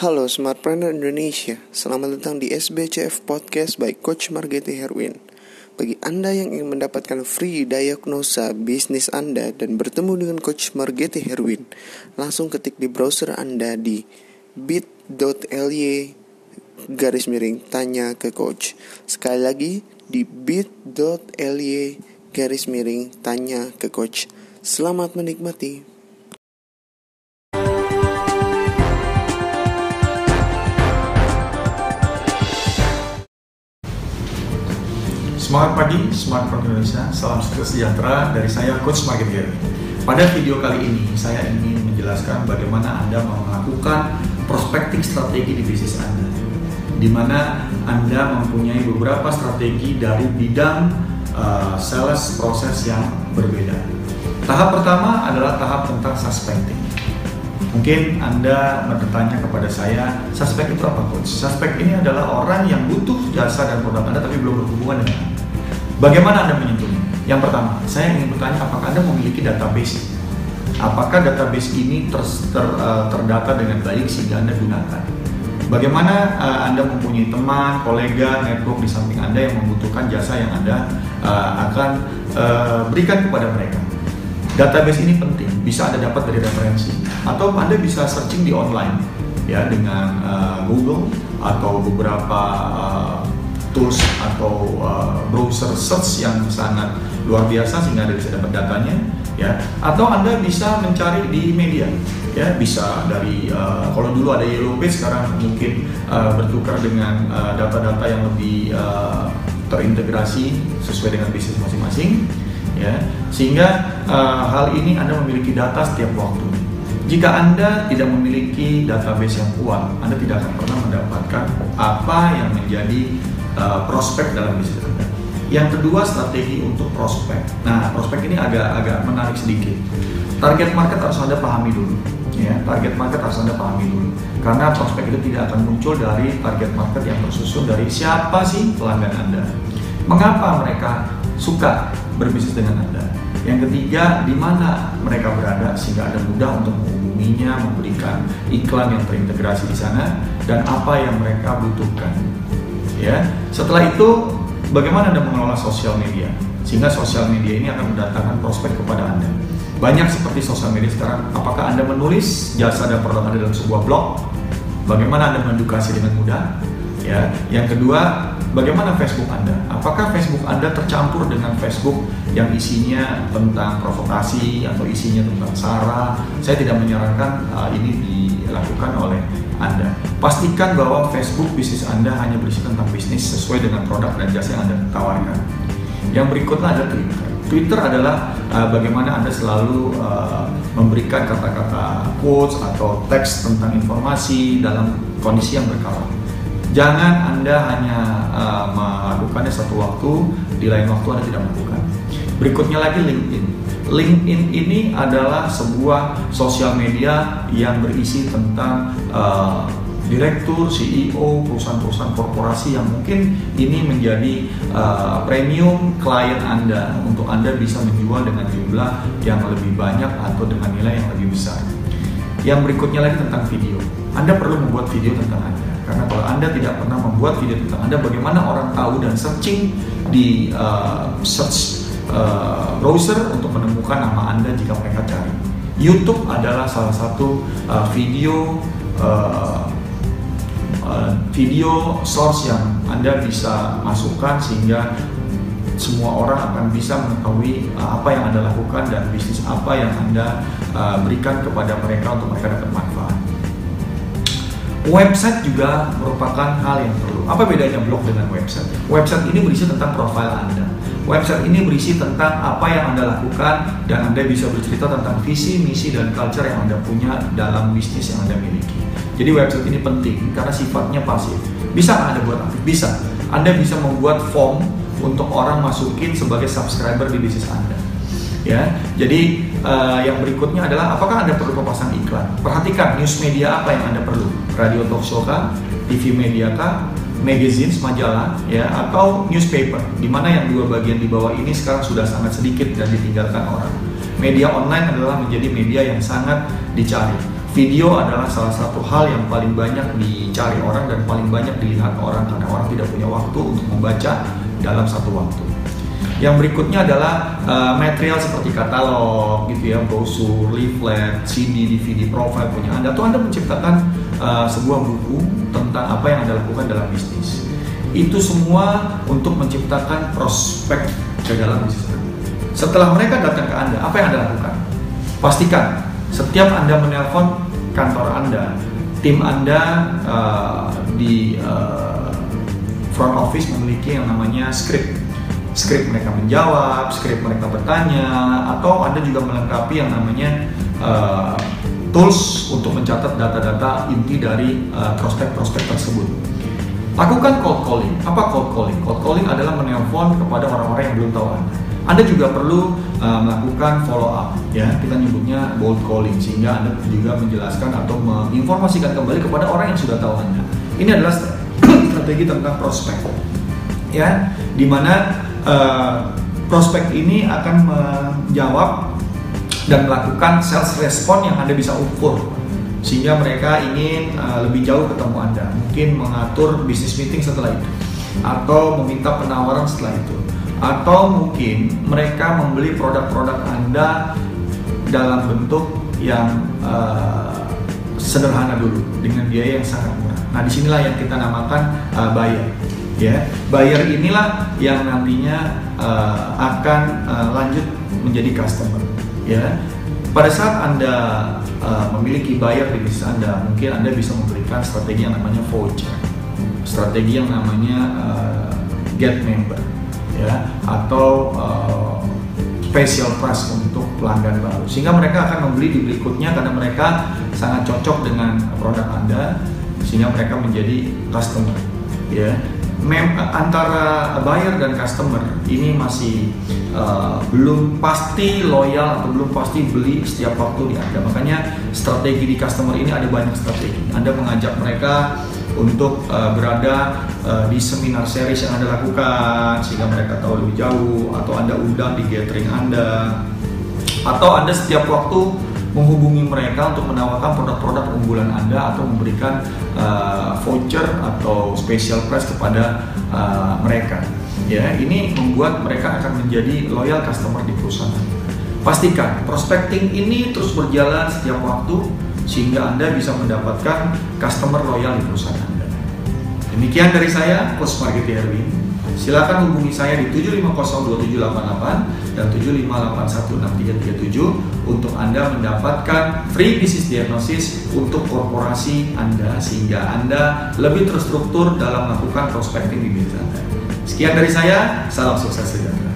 Halo Smartpreneur Indonesia, selamat datang di SBCF Podcast by Coach Margeti Herwin. Bagi Anda yang ingin mendapatkan free diagnosa bisnis Anda dan bertemu dengan Coach Margeti Herwin, langsung ketik di browser Anda di bit.ly garis miring tanya ke coach. Sekali lagi di bit.ly garis miring tanya ke coach. Selamat menikmati. Semangat pagi, Smartphone Indonesia. Salam sejahtera dari saya, Coach Market Gary. Pada video kali ini, saya ingin menjelaskan bagaimana Anda melakukan prospecting strategi di bisnis Anda. Di mana Anda mempunyai beberapa strategi dari bidang uh, sales proses yang berbeda. Tahap pertama adalah tahap tentang suspecting. Mungkin Anda bertanya kepada saya, suspek itu apa coach? Suspek ini adalah orang yang butuh jasa dan produk Anda tapi belum berhubungan dengan Anda. Bagaimana Anda menyentuhnya? Yang pertama, saya ingin bertanya apakah Anda memiliki database? Apakah database ini ter, ter, uh, terdata dengan baik sehingga Anda gunakan? Bagaimana uh, Anda mempunyai teman, kolega, network di samping Anda yang membutuhkan jasa yang Anda uh, akan uh, berikan kepada mereka? Database ini penting, bisa Anda dapat dari referensi. Atau Anda bisa searching di online ya dengan uh, Google atau beberapa uh, tools atau uh, browser search yang sangat luar biasa sehingga Anda bisa dapat datanya ya. Atau Anda bisa mencari di media ya. Bisa dari uh, kalau dulu ada Yellow Page sekarang mungkin uh, bertukar dengan data-data uh, yang lebih uh, terintegrasi sesuai dengan bisnis masing-masing ya sehingga uh, hal ini Anda memiliki data setiap waktu. Jika Anda tidak memiliki database yang kuat, Anda tidak akan pernah mendapatkan apa yang menjadi uh, prospek dalam bisnis Anda. Yang kedua strategi untuk prospek. Nah, prospek ini agak-agak menarik sedikit. Target market harus Anda pahami dulu. Ya, target market harus Anda pahami dulu. Karena prospek itu tidak akan muncul dari target market yang tersusun dari siapa sih pelanggan Anda. Mengapa mereka suka berbisnis dengan Anda. Yang ketiga, di mana mereka berada sehingga Anda mudah untuk menghubunginya, memberikan iklan yang terintegrasi di sana dan apa yang mereka butuhkan. Ya. Setelah itu, bagaimana Anda mengelola sosial media sehingga sosial media ini akan mendatangkan prospek kepada Anda. Banyak seperti sosial media sekarang, apakah Anda menulis jasa dan produk Anda dalam sebuah blog? Bagaimana Anda mengedukasi dengan mudah? Ya. Yang kedua, Bagaimana Facebook Anda? Apakah Facebook Anda tercampur dengan Facebook yang isinya tentang provokasi atau isinya tentang sara? Saya tidak menyarankan uh, ini dilakukan oleh Anda. Pastikan bahwa Facebook bisnis Anda hanya berisi tentang bisnis sesuai dengan produk dan jasa yang Anda tawarkan. Yang berikutnya ada Twitter. Twitter adalah uh, bagaimana Anda selalu uh, memberikan kata-kata quotes atau teks tentang informasi dalam kondisi yang berkala Jangan Anda hanya uh, melakukannya satu waktu, di lain waktu Anda tidak melakukan. Berikutnya lagi LinkedIn. LinkedIn ini adalah sebuah sosial media yang berisi tentang uh, direktur, CEO, perusahaan-perusahaan korporasi yang mungkin ini menjadi uh, premium klien Anda untuk Anda bisa menjual dengan jumlah yang lebih banyak atau dengan nilai yang lebih besar. Yang berikutnya lagi tentang video. Anda perlu membuat video tentang Anda. Karena kalau Anda tidak pernah membuat video tentang Anda, bagaimana orang tahu dan searching di uh, search uh, browser untuk menemukan nama Anda jika mereka cari. YouTube adalah salah satu uh, video uh, uh, video source yang Anda bisa masukkan sehingga semua orang akan bisa mengetahui uh, apa yang Anda lakukan dan bisnis apa yang Anda uh, berikan kepada mereka untuk mereka dapat manfaat. Website juga merupakan hal yang perlu. Apa bedanya blog dengan website? Website ini berisi tentang profil Anda. Website ini berisi tentang apa yang Anda lakukan dan Anda bisa bercerita tentang visi, misi, dan culture yang Anda punya dalam bisnis yang Anda miliki. Jadi website ini penting karena sifatnya pasif. Bisa Anda buat aktif? Bisa. Anda bisa membuat form untuk orang masukin sebagai subscriber di bisnis Anda. Ya, jadi uh, yang berikutnya adalah apakah Anda perlu memasang iklan? Perhatikan news media apa yang Anda perlu. Radio talk show kah? TV media kah? Magazines, majalah, ya, atau newspaper, di mana yang dua bagian di bawah ini sekarang sudah sangat sedikit dan ditinggalkan orang. Media online adalah menjadi media yang sangat dicari. video adalah salah satu hal yang paling banyak dicari orang dan paling banyak dilihat orang karena orang tidak punya waktu untuk membaca dalam satu waktu. Yang berikutnya adalah uh, material seperti katalog, gitu ya, brosur, leaflet, CD, DVD, profile punya Anda. Tuh Anda menciptakan uh, sebuah buku tentang apa yang Anda lakukan dalam bisnis. Itu semua untuk menciptakan prospek ke dalam bisnis. Setelah mereka datang ke Anda, apa yang Anda lakukan? Pastikan setiap Anda menelpon kantor Anda, tim Anda uh, di uh, front office memiliki yang namanya script skrip mereka menjawab, skrip mereka bertanya, atau Anda juga melengkapi yang namanya uh, tools untuk mencatat data-data inti dari uh, prospek-prospek tersebut. Lakukan cold calling. Apa cold calling? Cold calling adalah menelpon kepada orang-orang yang belum tahu Anda. Anda juga perlu uh, melakukan follow up, ya kita nyebutnya bold calling, sehingga Anda juga menjelaskan atau menginformasikan kembali kepada orang yang sudah tahu Anda. Ini adalah strategi tentang prospek, ya, di mana uh, prospek ini akan menjawab dan melakukan sales respon yang Anda bisa ukur. Sehingga mereka ingin uh, lebih jauh ketemu Anda. Mungkin mengatur bisnis meeting setelah itu. Atau meminta penawaran setelah itu. Atau mungkin mereka membeli produk-produk Anda dalam bentuk yang uh, sederhana dulu. Dengan biaya yang sangat murah. Nah di sinilah yang kita namakan uh, buyer ya buyer inilah yang nantinya uh, akan uh, lanjut menjadi customer. Ya pada saat anda uh, memiliki buyer di bisnis anda mungkin anda bisa memberikan strategi yang namanya voucher. Strategi yang namanya uh, get member. Ya atau uh, special price untuk pelanggan baru. Sehingga mereka akan membeli di berikutnya karena mereka sangat cocok dengan produk anda sehingga mereka menjadi customer. Ya mem antara buyer dan customer ini masih uh, belum pasti loyal atau belum pasti beli setiap waktu di Anda. Makanya strategi di customer ini ada banyak strategi. Anda mengajak mereka untuk uh, berada uh, di seminar series yang Anda lakukan sehingga mereka tahu lebih jauh atau Anda undang di gathering Anda atau Anda setiap waktu menghubungi mereka untuk menawarkan produk-produk unggulan Anda atau memberikan uh, voucher atau special price kepada uh, mereka. Ya, ini membuat mereka akan menjadi loyal customer di perusahaan. Pastikan prospecting ini terus berjalan setiap waktu sehingga Anda bisa mendapatkan customer loyal di perusahaan Anda. Demikian dari saya, Coach Margiti Erwin. Silakan hubungi saya di 7502788 dan 758163337 untuk Anda mendapatkan free business diagnosis untuk korporasi Anda sehingga Anda lebih terstruktur dalam melakukan prospecting di bisnis Anda. Sekian dari saya, salam sukses sejahtera.